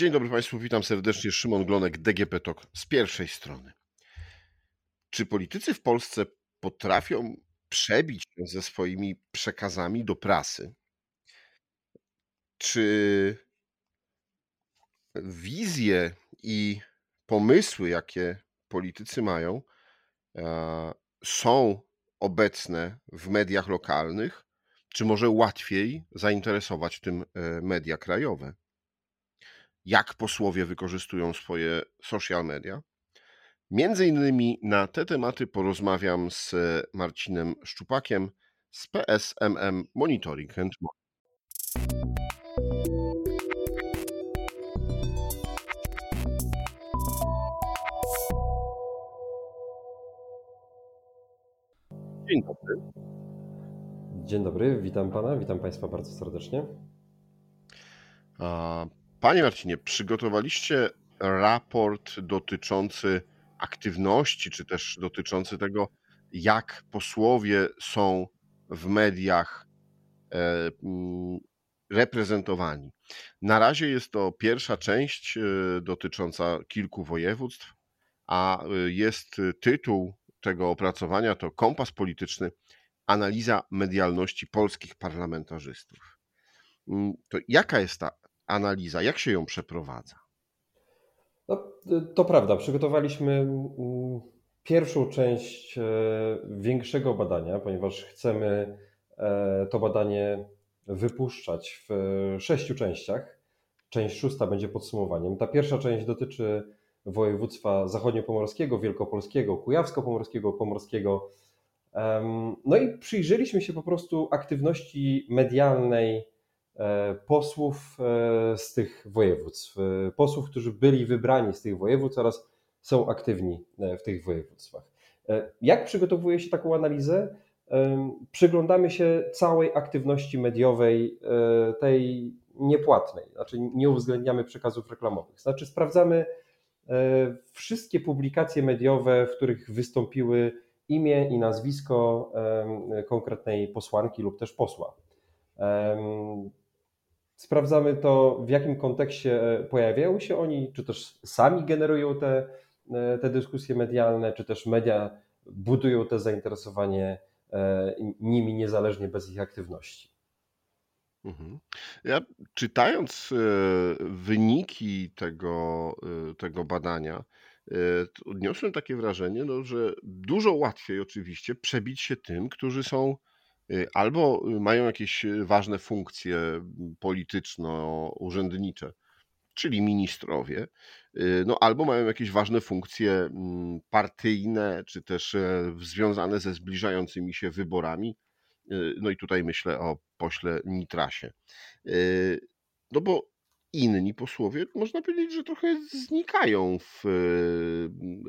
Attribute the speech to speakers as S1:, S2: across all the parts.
S1: Dzień dobry Państwu, witam serdecznie. Szymon Glonek, DGP TOK z pierwszej strony. Czy politycy w Polsce potrafią przebić się ze swoimi przekazami do prasy? Czy wizje i pomysły, jakie politycy mają, e, są obecne w mediach lokalnych? Czy może łatwiej zainteresować tym e, media krajowe? Jak posłowie wykorzystują swoje social media. Między innymi na te tematy porozmawiam z Marcinem Szczupakiem z PSMM Monitoring and Dzień dobry.
S2: Dzień dobry, witam pana, witam państwa bardzo serdecznie.
S1: Panie Marcinie, przygotowaliście raport dotyczący aktywności, czy też dotyczący tego, jak posłowie są w mediach e, mm, reprezentowani. Na razie jest to pierwsza część e, dotycząca kilku województw, a e, jest tytuł tego opracowania to Kompas Polityczny Analiza medialności polskich parlamentarzystów. Mm, to jaka jest ta analiza? Jak się ją przeprowadza?
S2: No, to prawda. Przygotowaliśmy mm, pierwszą część e, większego badania, ponieważ chcemy e, to badanie wypuszczać w sześciu częściach. Część szósta będzie podsumowaniem. Ta pierwsza część dotyczy województwa zachodniopomorskiego, wielkopolskiego, kujawsko-pomorskiego, pomorskiego. No i przyjrzeliśmy się po prostu aktywności medialnej E, posłów e, z tych województw, e, posłów, którzy byli wybrani z tych województw oraz są aktywni w tych województwach. Jak przygotowuje się taką analizę? Przyglądamy się całej aktywności mediowej, tej niepłatnej, znaczy nie uwzględniamy przekazów reklamowych. Znaczy sprawdzamy wszystkie publikacje mediowe, w których wystąpiły imię i nazwisko konkretnej posłanki lub też posła. Sprawdzamy to, w jakim kontekście e, pojawiają się oni, czy też sami generują te, e, te dyskusje medialne, czy też media budują to zainteresowanie e, nimi niezależnie bez ich aktywności.
S1: Mhm. Ja czytając wyniki tego, tego badania, odniosłem takie wrażenie, no, że dużo łatwiej oczywiście przebić się tym, którzy są albo y, mają jakieś y, ważne funkcje polityczno-urzędnicze, czyli ministrowie, no albo mają jakieś ważne funkcje partyjne, czy też e, związane ze zbliżającymi się wyborami. No i tutaj myślę o pośle Nitrasie. No bo inni posłowie, można powiedzieć, że trochę znikają w,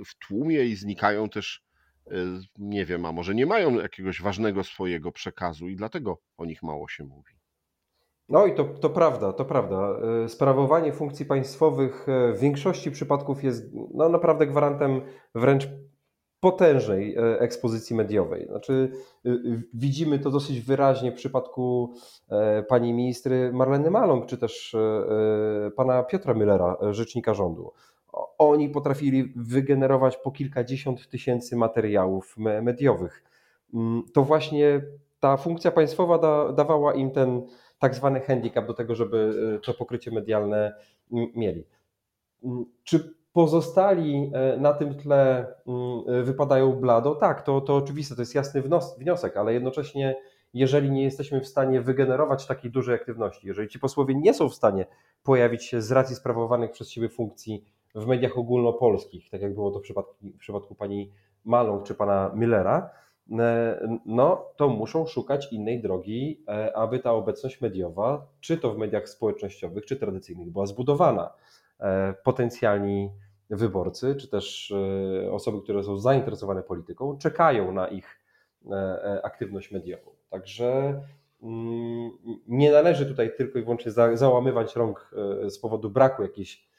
S1: w tłumie i znikają też Y, nie wiem, a może nie mają jakiegoś ważnego swojego przekazu i dlatego o nich mało się mówi.
S2: No i to, to prawda, to prawda. Y, sprawowanie funkcji państwowych y, w większości przypadków jest no, naprawdę gwarantem wręcz potężnej ekspozycji mediowej. Znaczy, widzimy to dosyć wyraźnie w przypadku pani ministry Marleny Maląg, czy też pana Piotra Müllera, rzecznika rządu oni potrafili wygenerować po kilkadziesiąt tysięcy materiałów mediowych. Mm, to właśnie ta funkcja państwowa da, dawała im ten tak zwany handicap do tego, żeby y, to pokrycie medialne mieli. Mm, czy pozostali e, na tym tle mm, wypadają blado? Tak, to, to oczywiste, to jest jasny wniosek, ale jednocześnie jeżeli nie jesteśmy w stanie wygenerować takiej dużej aktywności, jeżeli ci posłowie nie są w stanie pojawić się z racji sprawowanych przez siebie funkcji w mediach ogólnopolskich, tak jak było to w przypadku, w przypadku pani Maląg czy pana Millera, e, no to muszą szukać innej drogi, e, aby ta obecność mediowa, czy to w mediach społecznościowych, czy tradycyjnych, była zbudowana. E, potencjalni wyborcy, czy też osoby, które są zainteresowane polityką, czekają na ich aktywność mediową. Także mm, nie należy tutaj tylko i wyłącznie załamywać rąk z powodu braku jakiejś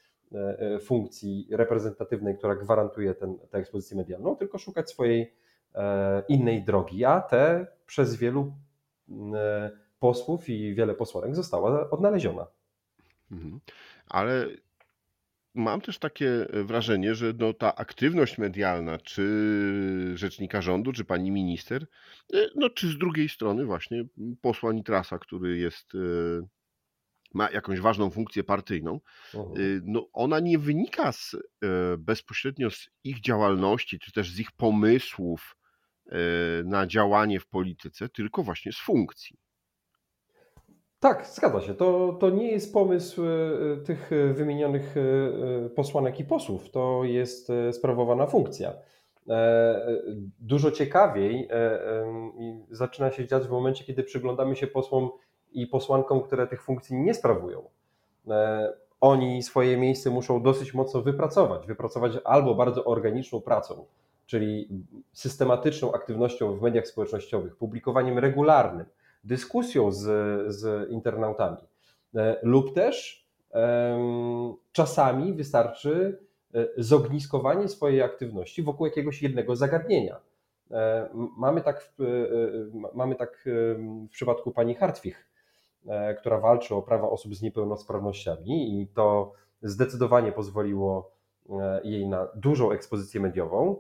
S2: funkcji reprezentatywnej, która gwarantuje ten, tę ekspozycję medialną, tylko szukać swojej e, innej drogi, a te przez wielu posłów i wiele posłanek została odnaleziona.
S1: Mhm. Ale mam też takie wrażenie, że no, ta aktywność medialna, czy rzecznika rządu, czy pani minister, no, czy z drugiej strony właśnie posła Nitrasa, który jest ma jakąś ważną funkcję partyjną,
S2: Mhm.
S1: no ona nie wynika z, bezpośrednio z ich działalności, czy też z ich pomysłów na działanie w polityce, tylko właśnie z funkcji.
S2: Tak, zgadza się. To, to nie jest pomysł tych wymienionych posłanek i posłów. To jest sprawowana funkcja. Dużo ciekawiej zaczyna się dziać w momencie, kiedy przyglądamy się posłom i posłankom, które tych funkcji nie sprawują. Oni swoje miejsce muszą dosyć mocno wypracować. Wypracować albo bardzo organiczną pracą, czyli systematyczną aktywnością w mediach społecznościowych, publikowaniem regularnym, dyskusją z, z internautami, lub też czasami wystarczy zogniskowanie swojej aktywności wokół jakiegoś jednego zagadnienia. Mamy tak w, mamy tak w przypadku pani Hartwich, która walczy o prawa osób z niepełnosprawnościami i to zdecydowanie pozwoliło jej na dużą ekspozycję mediową,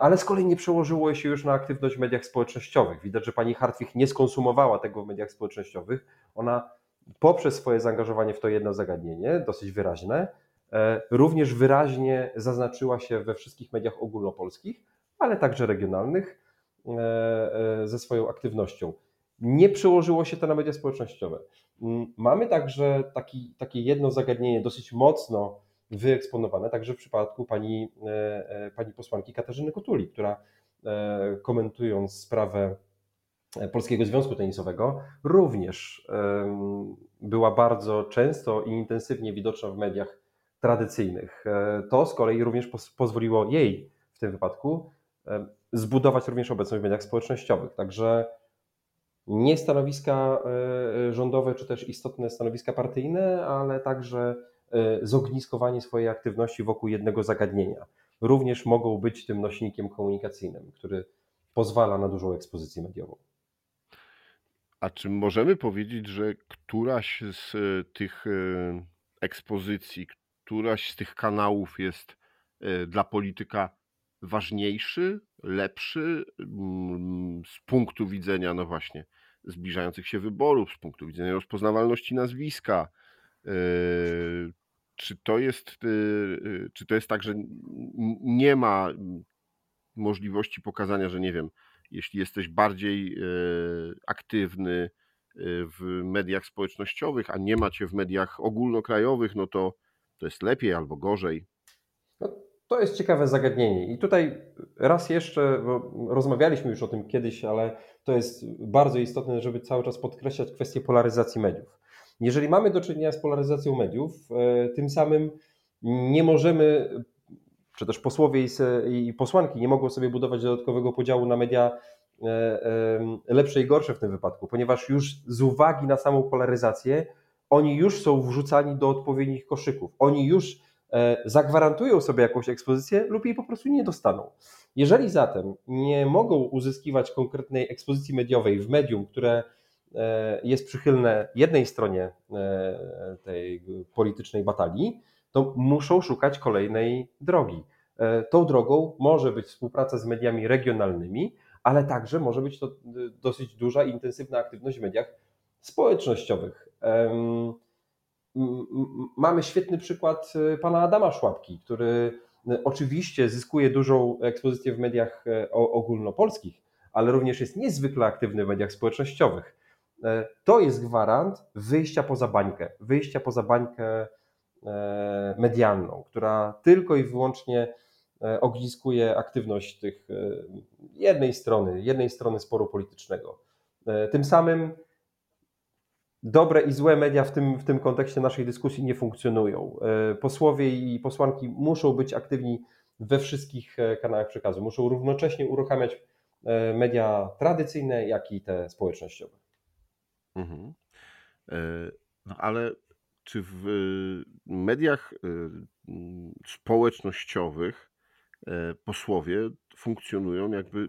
S2: ale z kolei nie przełożyło się już na aktywność w mediach społecznościowych. Widać, że pani Hartwig nie skonsumowała tego w mediach społecznościowych. Ona poprzez swoje zaangażowanie w to jedno zagadnienie, dosyć wyraźne, również wyraźnie zaznaczyła się we wszystkich mediach ogólnopolskich, ale także regionalnych ze swoją aktywnością. Nie przełożyło się to na media społecznościowe. Mamy także taki, takie jedno zagadnienie dosyć mocno wyeksponowane, także w przypadku pani, pani posłanki Katarzyny Kotuli, która komentując sprawę Polskiego Związku Tenisowego, również była bardzo często i intensywnie widoczna w mediach tradycyjnych. To z kolei również pozwoliło jej w tym wypadku zbudować również obecność w mediach społecznościowych. Także nie stanowiska rządowe, czy też istotne stanowiska partyjne, ale także zogniskowanie swojej aktywności wokół jednego zagadnienia. Również mogą być tym nośnikiem komunikacyjnym, który pozwala na dużą ekspozycję mediową.
S1: A czy możemy powiedzieć, że któraś z tych ekspozycji, któraś z tych kanałów jest dla polityka ważniejszy, lepszy mm, z punktu widzenia, no właśnie, zbliżających się wyborów, z punktu widzenia rozpoznawalności nazwiska? Czy to jest, czy to jest tak, że nie ma możliwości pokazania, że nie wiem, jeśli jesteś bardziej aktywny w mediach społecznościowych, a nie macie w mediach ogólnokrajowych, no to to jest lepiej albo gorzej?
S2: To jest ciekawe zagadnienie. I tutaj raz jeszcze, bo rozmawialiśmy już o tym kiedyś, ale to jest bardzo istotne, żeby cały czas podkreślać kwestię polaryzacji mediów. Jeżeli mamy do czynienia z polaryzacją mediów, tym samym nie możemy, czy też posłowie i posłanki nie mogą sobie budować dodatkowego podziału na media lepsze i gorsze w tym wypadku, ponieważ już z uwagi na samą polaryzację, oni już są wrzucani do odpowiednich koszyków. Oni już zagwarantują sobie jakąś ekspozycję lub jej po prostu nie dostaną. Jeżeli zatem nie mogą uzyskiwać konkretnej ekspozycji mediowej w medium, które jest przychylne jednej stronie tej politycznej batalii, to muszą szukać kolejnej drogi. Tą drogą może być współpraca z mediami regionalnymi, ale także może być to dosyć duża i intensywna aktywność w mediach społecznościowych. Mamy świetny przykład pana Adama Szłapki, który oczywiście zyskuje dużą ekspozycję w mediach ogólnopolskich, ale również jest niezwykle aktywny w mediach społecznościowych. To jest gwarant wyjścia poza bańkę, wyjścia poza bańkę medialną, która tylko i wyłącznie ogniskuje aktywność tych jednej strony, jednej strony sporu politycznego. Tym samym dobre i złe media w tym, w tym kontekście naszej dyskusji nie funkcjonują. Posłowie i posłanki muszą być aktywni we wszystkich kanałach przekazu, muszą równocześnie uruchamiać media tradycyjne, jak i te społecznościowe.
S1: Mhm. No ale czy w mediach społecznościowych posłowie funkcjonują jakby,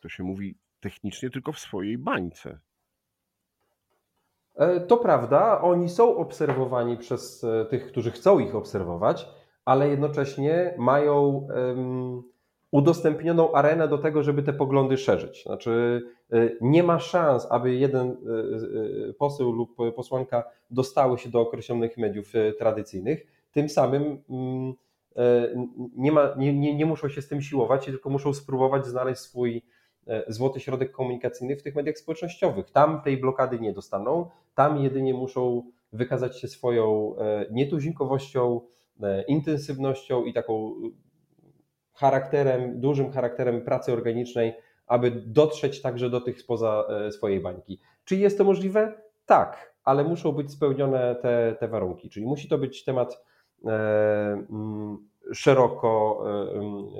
S1: to się mówi technicznie, tylko w swojej bańce?
S2: To prawda, oni są obserwowani przez tych, którzy chcą ich obserwować, ale jednocześnie mają udostępnioną arenę do tego, żeby te poglądy szerzyć. Znaczy, y, nie ma szans, aby jeden poseł lub posłanka dostały się do określonych mediów tradycyjnych. Tym samym mm, nie, ma, nie, nie, nie muszą się z tym siłować, tylko muszą spróbować znaleźć swój złoty środek komunikacyjny w tych mediach społecznościowych. Tam tej blokady nie dostaną, tam jedynie muszą wykazać się swoją nietuzinkowością, intensywnością i taką charakterem, dużym charakterem pracy organicznej, aby dotrzeć także do tych spoza e, swojej bańki. Czy jest to możliwe? Tak, ale muszą być spełnione te, te warunki, czyli musi to być temat e, mm, szeroko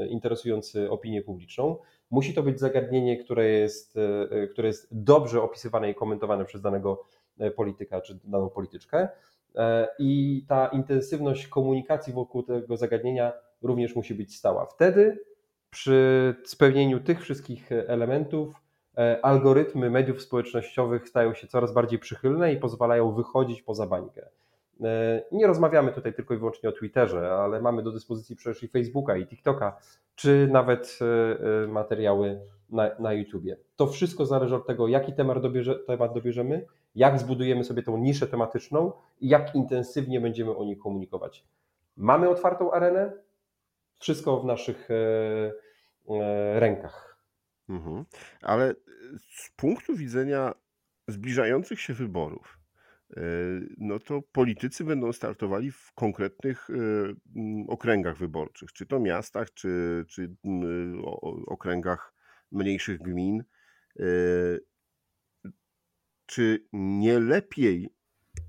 S2: e, interesujący opinię publiczną. Musi to być zagadnienie, które jest, które jest dobrze opisywane i komentowane przez danego polityka czy daną polityczkę. I ta intensywność komunikacji wokół tego zagadnienia również musi być stała. Wtedy przy spełnieniu tych wszystkich elementów e, algorytmy mediów społecznościowych stają się coraz bardziej przychylne i pozwalają wychodzić poza bańkę. E, nie rozmawiamy tutaj tylko i wyłącznie o Twitterze, ale mamy do dyspozycji przecież i Facebooka, i TikToka, czy nawet e, materiały na, na YouTubie. To wszystko zależy od tego, jaki temat, dobierze, temat dobierzemy, jak zbudujemy sobie tą niszę tematyczną i jak intensywnie będziemy o niej komunikować. Mamy otwartą arenę, wszystko w naszych e, e, rękach.
S1: Mhm. Ale z punktu widzenia zbliżających się wyborów, e, no to politycy będą startowali w konkretnych okręgach wyborczych, czy to miastach, czy, czy okręgach mniejszych gmin. Czy nie lepiej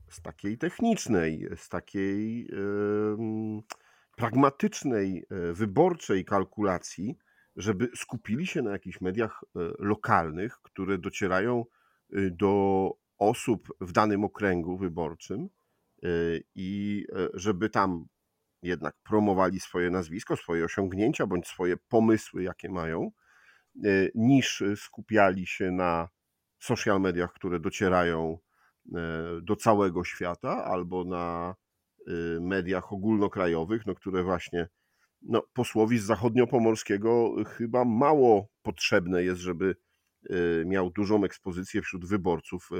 S1: z takiej technicznej, z takiej pragmatycznej, e, wyborczej kalkulacji, żeby skupili się na jakichś mediach e, lokalnych, które docierają e, do osób w danym okręgu wyborczym i żeby tam jednak promowali swoje nazwisko, swoje osiągnięcia bądź swoje pomysły, jakie mają, niż skupiali się na social mediach, które docierają do całego świata albo na Y, mediach ogólnokrajowych, no, które właśnie no, posłowi z zachodniopomorskiego chyba mało potrzebne jest, żeby y, miał dużą ekspozycję wśród wyborców y,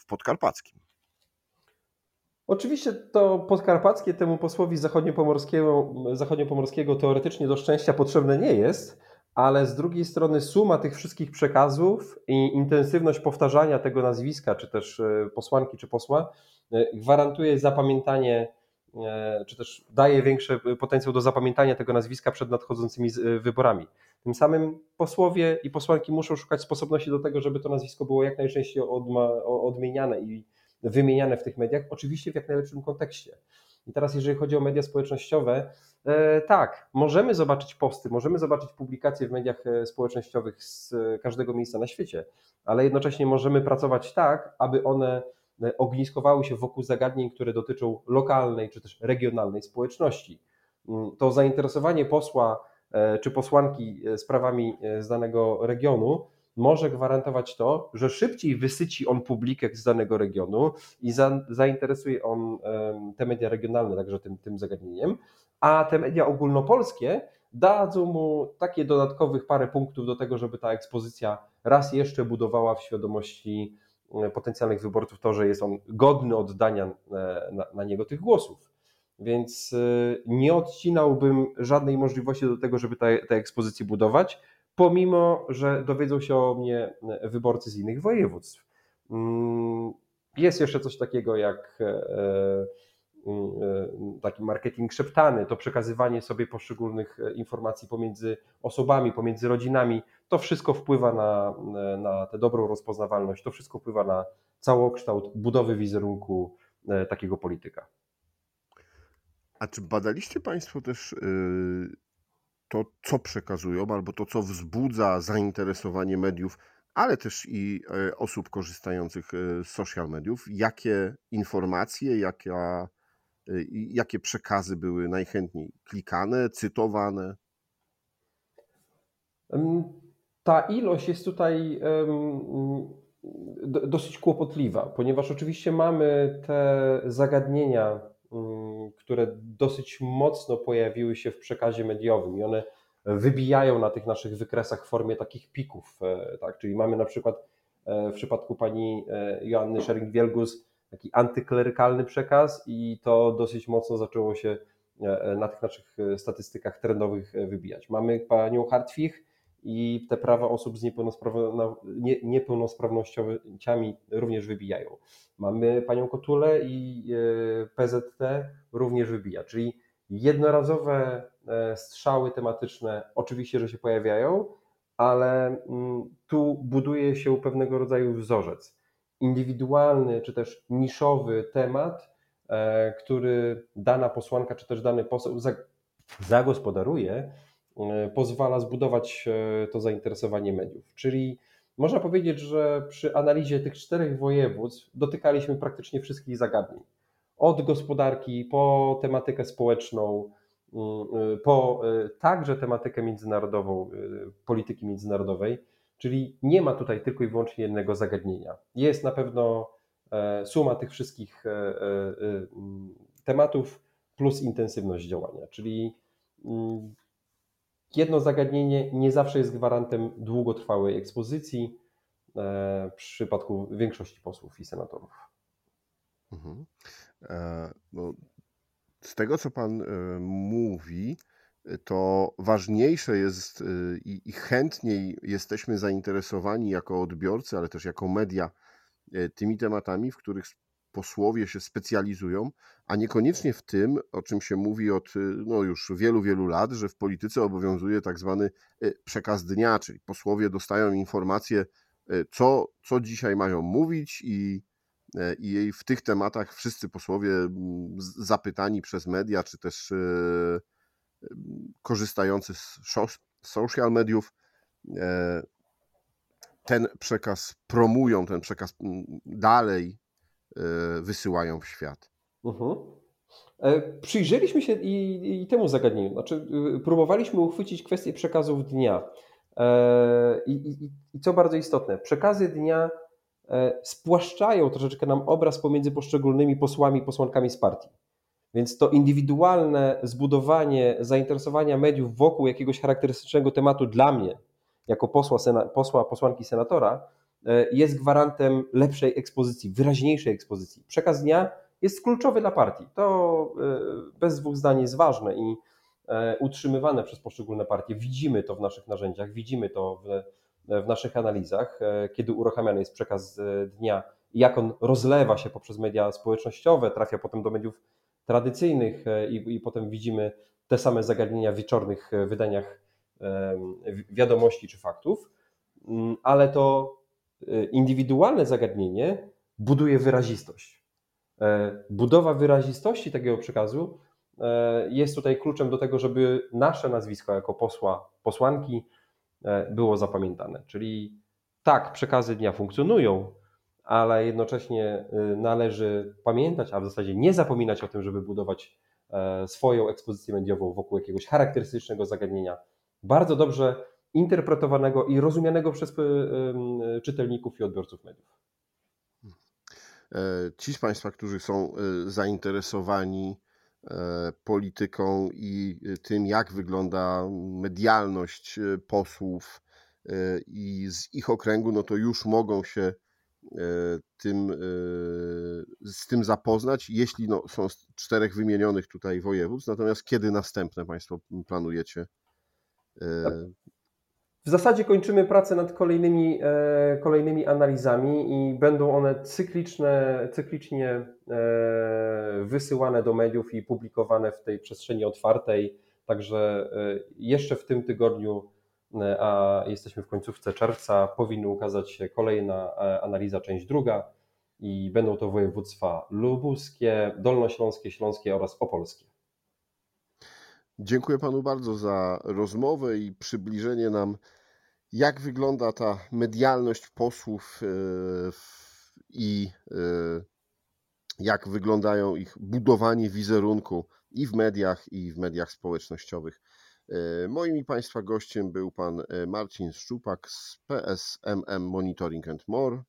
S1: w podkarpackim.
S2: Oczywiście to podkarpackie temu posłowi zachodniopomorskiego, zachodniopomorskiego teoretycznie do szczęścia potrzebne nie jest, ale z drugiej strony suma tych wszystkich przekazów i intensywność powtarzania tego nazwiska, czy też posłanki, czy posła, gwarantuje zapamiętanie czy też daje większy potencjał do zapamiętania tego nazwiska przed nadchodzącymi e, wyborami. Tym samym posłowie i posłanki muszą szukać sposobności do tego, żeby to nazwisko było jak najczęściej odmieniane i wymieniane w tych mediach, oczywiście w jak najlepszym kontekście. I teraz, jeżeli chodzi o media społecznościowe, e, tak, możemy zobaczyć posty, możemy zobaczyć publikacje w mediach społecznościowych z każdego miejsca na świecie, ale jednocześnie możemy pracować tak, aby one E, ogniskowały się wokół zagadnień, które dotyczą lokalnej czy też regionalnej społeczności. Mm, to zainteresowanie posła e, czy posłanki e, sprawami z danego regionu może gwarantować to, że szybciej wysyci on publikę z danego regionu i za, zainteresuje on te media regionalne także tym, tym zagadnieniem, a te media ogólnopolskie dadzą mu takie dodatkowych parę punktów do tego, żeby ta ekspozycja raz jeszcze budowała w świadomości E, potencjalnych wyborców to, że jest on godny oddania e, na, na niego tych głosów. Więc e, nie odcinałbym żadnej możliwości do tego, żeby te, te budować, pomimo, że dowiedzą się o mnie wyborcy z innych województw. Mm, jest jeszcze coś takiego jak taki marketing szeptany, to przekazywanie sobie poszczególnych informacji pomiędzy osobami, pomiędzy rodzinami, to wszystko wpływa na, na tę dobrą rozpoznawalność, to wszystko wpływa na całokształt budowy wizerunku e, takiego polityka.
S1: A czy badaliście Państwo też to, co przekazują, albo to, co wzbudza zainteresowanie mediów, ale też i e, osób korzystających e, z social mediów? Jakie informacje, jaka, jakie przekazy były najchętniej klikane, cytowane?
S2: ta ilość jest tutaj dosyć kłopotliwa, ponieważ oczywiście mamy te zagadnienia mm, które dosyć mocno pojawiły się w przekazie mediowym i one wybijają na tych naszych wykresach w formie takich pików. Tak? Czyli mamy na przykład w przypadku pani Joanny Schering-Wielgus taki antyklerykalny przekaz i to dosyć mocno zaczęło się na tych naszych statystykach trendowych wybijać. Mamy panią Hartwig, i te prawa osób z niepełnosprawnościami również wybijają. Mamy panią Kotulę i e, PZT również wybija, czyli jednorazowe e, strzały tematyczne oczywiście, że się pojawiają, ale mm, tu buduje się pewnego rodzaju wzorzec. Indywidualny czy też niszowy temat, e, który dana posłanka czy też dany poseł zagospodaruje, E, pozwala zbudować e, to zainteresowanie mediów. Czyli można powiedzieć, że przy analizie tych czterech województw dotykaliśmy praktycznie wszystkich zagadnień. Od gospodarki po tematykę społeczną, mm, e, po także tematykę międzynarodową, polityki międzynarodowej, czyli nie ma tutaj tylko i wyłącznie jednego zagadnienia. Jest na pewno suma tych wszystkich mm, tematów plus intensywność działania, czyli mm, jedno zagadnienie nie zawsze jest gwarantem długotrwałej ekspozycji e, w przypadku większości posłów i senatorów. Mhm.
S1: E, no, z tego, co Pan e, mówi, to ważniejsze jest i, i chętniej jesteśmy zainteresowani jako odbiorcy, ale też jako media tymi tematami, w których posłowie się specjalizują, a niekoniecznie w tym, o czym się mówi od no, już wielu, wielu lat, że w polityce obowiązuje tak zwany y, przekaz dnia, czyli posłowie dostają informacje, y, co, co dzisiaj mają mówić i, y, i w tych tematach wszyscy posłowie zapytani przez media, czy też korzystający z social mediów, ten przekaz promują, ten przekaz dalej E, wysyłają w świat. Uh-huh.
S2: Przyjrzeliśmy się i, i, temu zagadnieniu. Znaczy, y, próbowaliśmy uchwycić kwestię przekazów dnia. E, I, i, I, co bardzo istotne, przekazy dnia spłaszczają troszeczkę nam obraz pomiędzy poszczególnymi posłami posłankami z partii. Więc to indywidualne zbudowanie zainteresowania mediów wokół jakiegoś charakterystycznego tematu dla mnie, jako posła, sena, posła posłanki senatora, E, jest gwarantem lepszej ekspozycji, wyraźniejszej ekspozycji. Przekaz dnia jest kluczowy dla partii. To e, bez dwóch zdań jest ważne i e, utrzymywane przez poszczególne partie. Widzimy to w naszych narzędziach, widzimy to w, w naszych analizach, kiedy uruchamiany jest przekaz dnia jak on rozlewa się poprzez media społecznościowe, trafia potem do mediów tradycyjnych i, i potem widzimy te same zagadnienia w wieczornych wydaniach wiadomości czy faktów, mm, ale to Y, indywidualne zagadnienie buduje wyrazistość. E, budowa wyrazistości takiego przekazu e, jest tutaj kluczem do tego, żeby nasze nazwisko jako posła, posłanki e, było zapamiętane. Czyli tak, przekazy dnia funkcjonują, ale jednocześnie y, należy pamiętać, a w zasadzie nie zapominać o tym, żeby budować swoją ekspozycję mediową wokół jakiegoś charakterystycznego zagadnienia. Bardzo dobrze interpretowanego i rozumianego przez e, e, czytelników i odbiorców mediów.
S1: E, ci z Państwa, którzy są zainteresowani polityką i tym, jak wygląda medialność posłów i z ich okręgu, no to już mogą się tym, z tym zapoznać, jeśli no, są z czterech wymienionych tutaj województw. Natomiast kiedy następne Państwo planujecie
S2: w zasadzie kończymy pracę nad kolejnymi, e, kolejnymi analizami i będą one cykliczne, cyklicznie e, wysyłane do mediów i publikowane w tej przestrzeni otwartej. Także e, jeszcze w tym tygodniu, a jesteśmy w końcówce czerwca, powinny ukazać się kolejna analiza, część druga i będą to województwa lubuskie, dolnośląskie, śląskie oraz opolskie.
S1: Dziękuję panu bardzo za rozmowę i przybliżenie nam, jak wygląda ta medialność posłów e, i e, jak wyglądają ich budowanie wizerunku i w mediach, i w mediach społecznościowych. E, moim i Państwa gościem był pan Marcin Szczupak z PSMM Monitoring and More.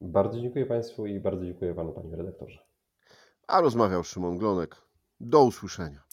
S2: Bardzo dziękuję Państwu i bardzo dziękuję Panu, Panie redaktorze.
S1: A rozmawiał Szymon Glonek. Do usłyszenia.